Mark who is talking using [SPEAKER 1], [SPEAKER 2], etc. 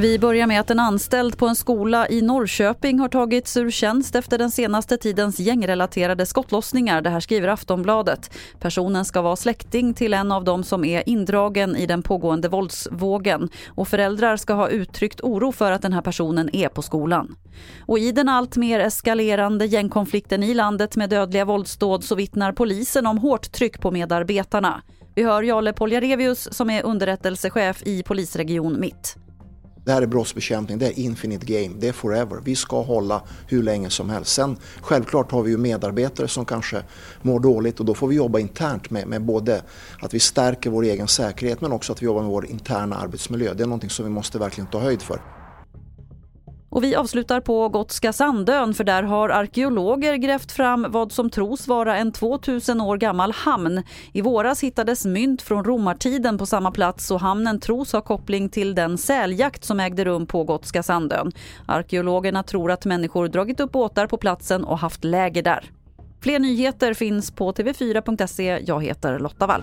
[SPEAKER 1] Vi börjar med att en anställd på en skola i Norrköping har tagits ur tjänst efter den senaste tidens gängrelaterade skottlossningar. Det här skriver Aftonbladet. Personen ska vara släkting till en av dem som är indragen i den pågående våldsvågen och föräldrar ska ha uttryckt oro för att den här personen är på skolan. Och i den allt mer eskalerande gängkonflikten i landet med dödliga våldsdåd så vittnar polisen om hårt tryck på medarbetarna. Vi hör Jale Poljarevius som är underrättelsechef i polisregion Mitt.
[SPEAKER 2] Det här är brottsbekämpning, det är infinite game, det är forever. Vi ska hålla hur länge som helst. Sen självklart har vi ju medarbetare som kanske mår dåligt och då får vi jobba internt med, med både att vi stärker vår egen säkerhet men också att vi jobbar med vår interna arbetsmiljö. Det är någonting som vi måste verkligen ta höjd för.
[SPEAKER 1] Och vi avslutar på Gotska Sandön för där har arkeologer grävt fram vad som tros vara en 2000 år gammal hamn. I våras hittades mynt från romartiden på samma plats och hamnen tros ha koppling till den säljakt som ägde rum på Gotska Sandön. Arkeologerna tror att människor dragit upp båtar på platsen och haft läger där. Fler nyheter finns på tv4.se. Jag heter Lotta Wall.